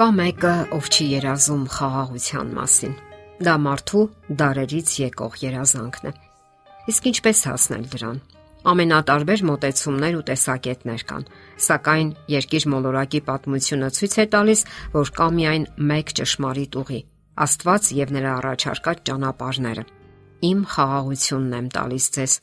Կա մեկը, ով չի երազում խաղաղության մասին։ Դա մարդու դարերից եկող երազանքն է։ Իսկ ինչպես հասնել դրան։ Ամենատարբեր մոտեցումներ ու տեսակետներ կան, սակայն երկիր մոլորակի պատմությունը ցույց է տալիս, որ կա միայն մեկ ճշմարիտ ուղի՝ Աստված եւ նրա առաջարկած ճանապարհները։ Իմ խաղաղությունն եմ տալիս ձեզ,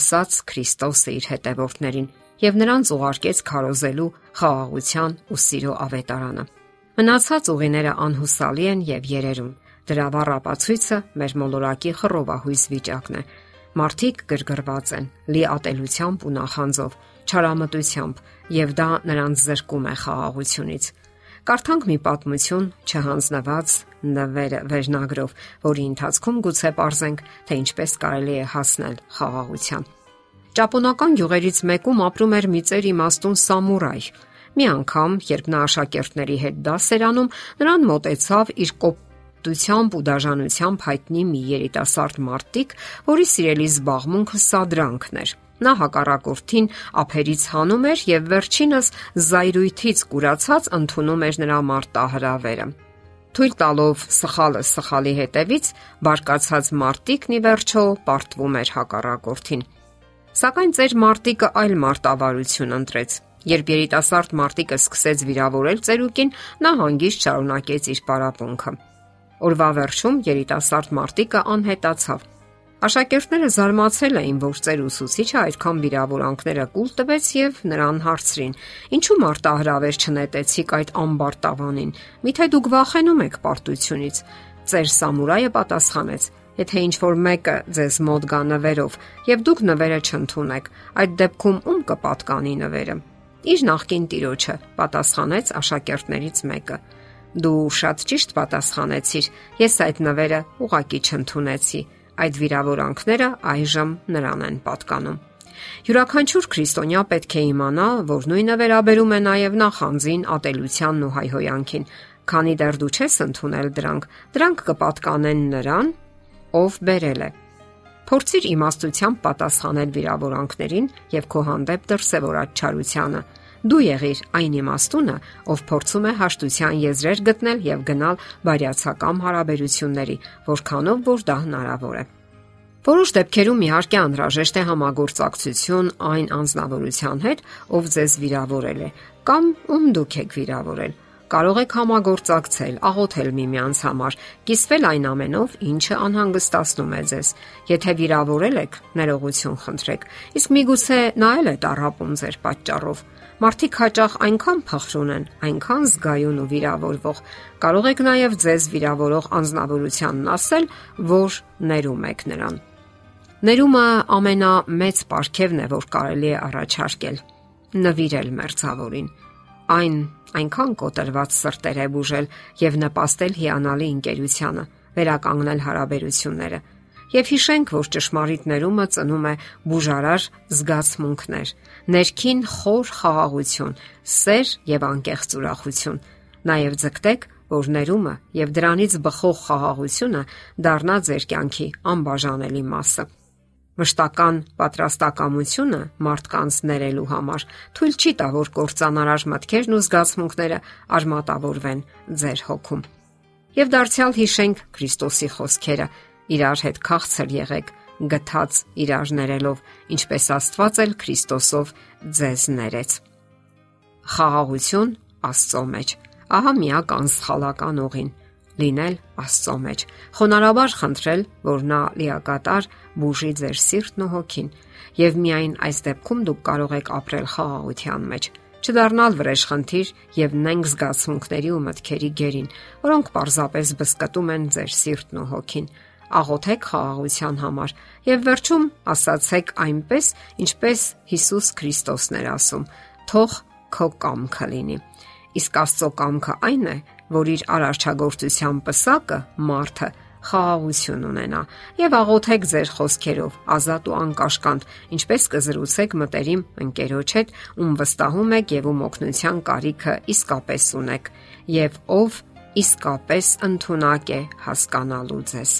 ասաց Քրիստոսը իր հետևորդներին եւ նրանց ուղարկեց քարոզելու խաղաղության ու սիրո ավետարանը։ Մնացած ուղիները անհուսալի են եւ երերուն։ Դրա վառ ապացույցը մեր մոլորակի խռովահույս վիճակն է։ Մարդիկ գրգռված են, լի ատելությամբ ու նախանձով, չարամտությամբ, եւ դա նրանց զրկում է խաղաղությունից։ Կարդանք մի պատմություն չհանձնված նվեր վերնագրով, որի ընթացքում գուցե parzենք, թե ինչպես կարելի է հասնել խաղաղության։ Ճապոնական գյուղերից մեկում ապրում էր մի ծեր իմաստուն սամուրայ, Մի անգամ, երբ նա աշակերտների հետ դաս էր անում, նրան մտեցավ իր կոպտությամբ ու դաժանությամբ հայտնի մի երիտասարդ մարտիկ, որի սիրելի զբաղմունքը սադրանքն էր։ Նա հակառակորդին ափերից հանում էր եւ վերջինս զայրույթից կուրացած ընդունում էր նրա մարտահրավերը։ Թույլ տալով սխալը սխալի հետևից, բարկացած մարտիկն ի վերջո պարտվում էր հակառակորդին։ Սակայն ծեր մարտիկը այլ մարտավարություն ընտրեց Երբ երիտասարդ մարտիկը սկսեց վիրավորել ծերուկին, նա հանգիստ շարունակեց իր պարապմունքը։ Օրվա վերջում երիտասարդ մարտիկը անհետացավ։ Աշակերտները զարմացել էին, որ ծեր ուսուցիչը այդքան վիրավորանքները կուլ տվեց եւ նրան հարցրին. Ինչու մարտահրավեր չնետեցիք այդ ամբարտավանին։ Միթե դուք վախենում եք պարտությունից։ Ծեր սամուրայը պատասխանեց. Եթե ինչ որ մեկը ձեզ մոտ գա նվերով եւ դուք նվերը չընդունեք, այդ դեպքում ում կպատկանի նվերը։ Իր նախկին տիրոջը, պատասխանեց աշակերտներից մեկը։ Դու շատ ճիշտ պատասխանեցիր։ Ես այդ նվերը ուղակի չընդունեցի։ Այդ վիրավորանքները այժմ նրան են պատկանում։ Յուրաքանչյուր քրիստոնյա պետք է իմանա, որ նույնը վերաբերում է նաև նախանձին, ատելությանն ու հայհոյանքին, քանի դեռ դու չես ընդունել դրանք, դրանք կպատկանեն նրան, ով բերել է։ Փորձիր իմաստությամբ պատասխանել վիրավորանքներին եւ քո հանդեպ դրսեւորած չարությանը։ Դու եղիր այն իմաստունը, ով փորձում է հաշտության եզրեր գտնել եւ գնալ բարյացակամ հարաբերությունների, որքանով որ դա հնարավոր է։ Որոշ դեպքերում իհարկե անհրաժեշտ է համագործակցություն այն անznավորության հետ, ով ձեզ վիրավորել է, կամ ում դուք եք վիրավորել կարող եք համագործակցել, աղոթել միմյանց համար, կիսվել այն ամենով, ինչը անհանգստացնում է ձեզ։ Եթե վիրավորել եք, ներողություն խնդրեք։ Իսկ միգուցե նա էլ է տարապում ձեր պատճառով։ Մարդիկ հաճախ այնքան փախրուն են, այնքան զգայուն ու վիրավորվող։ Կարող եք նաև ձեզ վիրավորող անznավորությանն ասել, որ ներում եք նրան։ Ներումը ամենամեծ պարգևն է, որ կարելի է առաջարկել։ Նվիրել մերձավորին այն այնքան կոտրված սրտեր է բուժել եւ նպաստել հիանալի ընկերությանը, վերականգնել հարաբերությունները։ Եվ հիշենք, որ ճշմարիտ ներումը ծնում է բուժարար զգացմունքներ, ներքին խոր խաղաղություն, սեր եւ անկեղծ ուրախություն։ Նաեւ ձգտեք, որ ներումը եւ դրանից բխող խաղաղությունը դառնա ձեր կյանքի անբաժանելի մասը մշտական պատրաստակամությունը մարդկանց ներելու համար թույլ չի տա որ կործանարար մտքերն ու զգացմունքները արմատավորվեն ձեր հոգում։ Եվ դարձյալ հիշենք Քրիստոսի խոսքերը. իրար հետ քաղցր եղեք, գթած իրար ներելով, ինչպես Աստված էլ Քրիստոսով ձեզ ներեց։ Խաղաղություն Աստծո մեջ։ Ահա միակ անսխալական ուղին լինել Աստծո մեջ։ Խոնարհաբար խնդրել, որ նա լիակատար բուժի ձեր սիրտն ու հոգին, եւ միայն այս դեպքում դուք կարող եք ապրել խաղաղության մեջ չդառնալ վրեժխնդիր եւ նենք զգացմունքների ու մտքերի գերին, որոնք պարզապես բսկտում են ձեր սիրտն ու հոգին։ Աղոթեք խաղաղության համար եւ վերջում ասացեք այնպես, ինչպես Հիսուս Քրիստոսն էր ասում. թող քո կամքը լինի։ Իսկ Աստծո կամքը այն է, որ իր արարչագործության պսակը մարդը խաղաղություն ունենա եւ աղոթեք ձեր խոսքերով ազատ ու անկաշկանդ ինչպես կզրուցեք մտերիմ ընկերոջ հետ ում վստահում եք եւ ում օգնության կարիքը իսկապես ունեք եւ ով իսկապես ընդունակ է հասկանալու ձեզ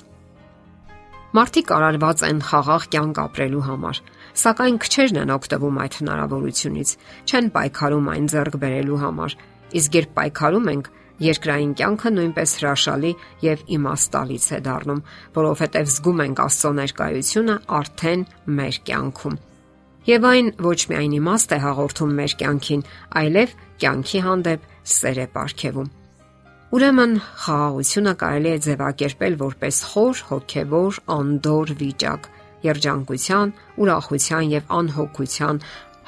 Մարդիկ արարված են խաղաղ կյանք ապրելու համար, սակայն քչերն են օգտվում այդ հնարավորությունից, չեն պայքարում այն ձեռք բերելու համար։ Իսկ երբ պայքարում ենք, Երկրային կյանքը նույնպես հրաշալի եւ իմաստալից է դառնում, որովհետեւ զգում ենք Աստծո ներկայությունը արդեն մեր կյանքում։ Եվ այն ոչ միայն իմաստ է հաղորդում մեր կյանքին, այլև կյանքի հանդեպ սեր է ապարգևում։ Ուրեմն խաղաղությունը կարելի է ձևակերպել որպես խոր հոգևոր անդոր վիճակ, երջանկության, ուրախության եւ անհոգության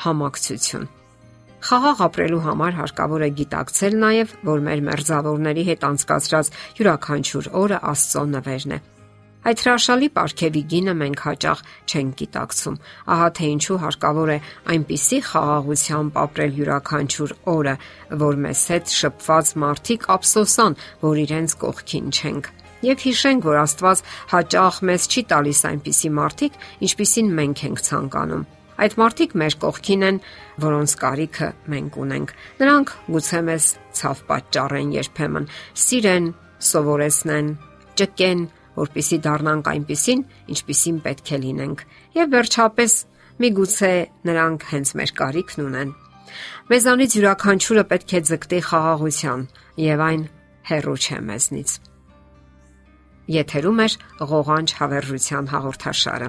համակցություն։ Խաղաղ ապրելու համար հարկավոր է գիտակցել նաև, որ մեր մերձավորների հետ անցկացրած յուրաքանչյուր օրը Աստծո նվերն է։ Այդ հրաշալի ապարքեվի գինը մենք հաճախ չենք գիտակցում։ Ահա թե ինչու հարկավոր է այնպիսի խաղաղությամբ ապրել յուրաքանչյուր օրը, որ մեզ հետ շփված մարդիկ ափսոսան, որ իրենց կողքին չենք։ Եվ հիշենք, որ Աստված հաճախ մեզ չի տալիս այնպիսի մարդիկ, ինչպիսին մենք ենք ցանկանում Այդ մարդիկ մեր կողքին են, որոնց կարիքը մենք ունենք։ Նրանք գուցե մեզ ցավ պատճառեն երբեմն, սիրեն, սովորեցնեն, ճկեն, որpիսի դառնանք այնպիսին, ինչպիսին պետք է լինենք։ Եվ վերջապես, միգուցե նրանք հենց մեր կարիքն ունեն։ Մեզանից յուրաքանչյուրը պետք է ձգտի խաղաղության, եւ այն հերո չէ մեզնից։ Եթերում է ղողանջ հավերժության հաղորդաշարը։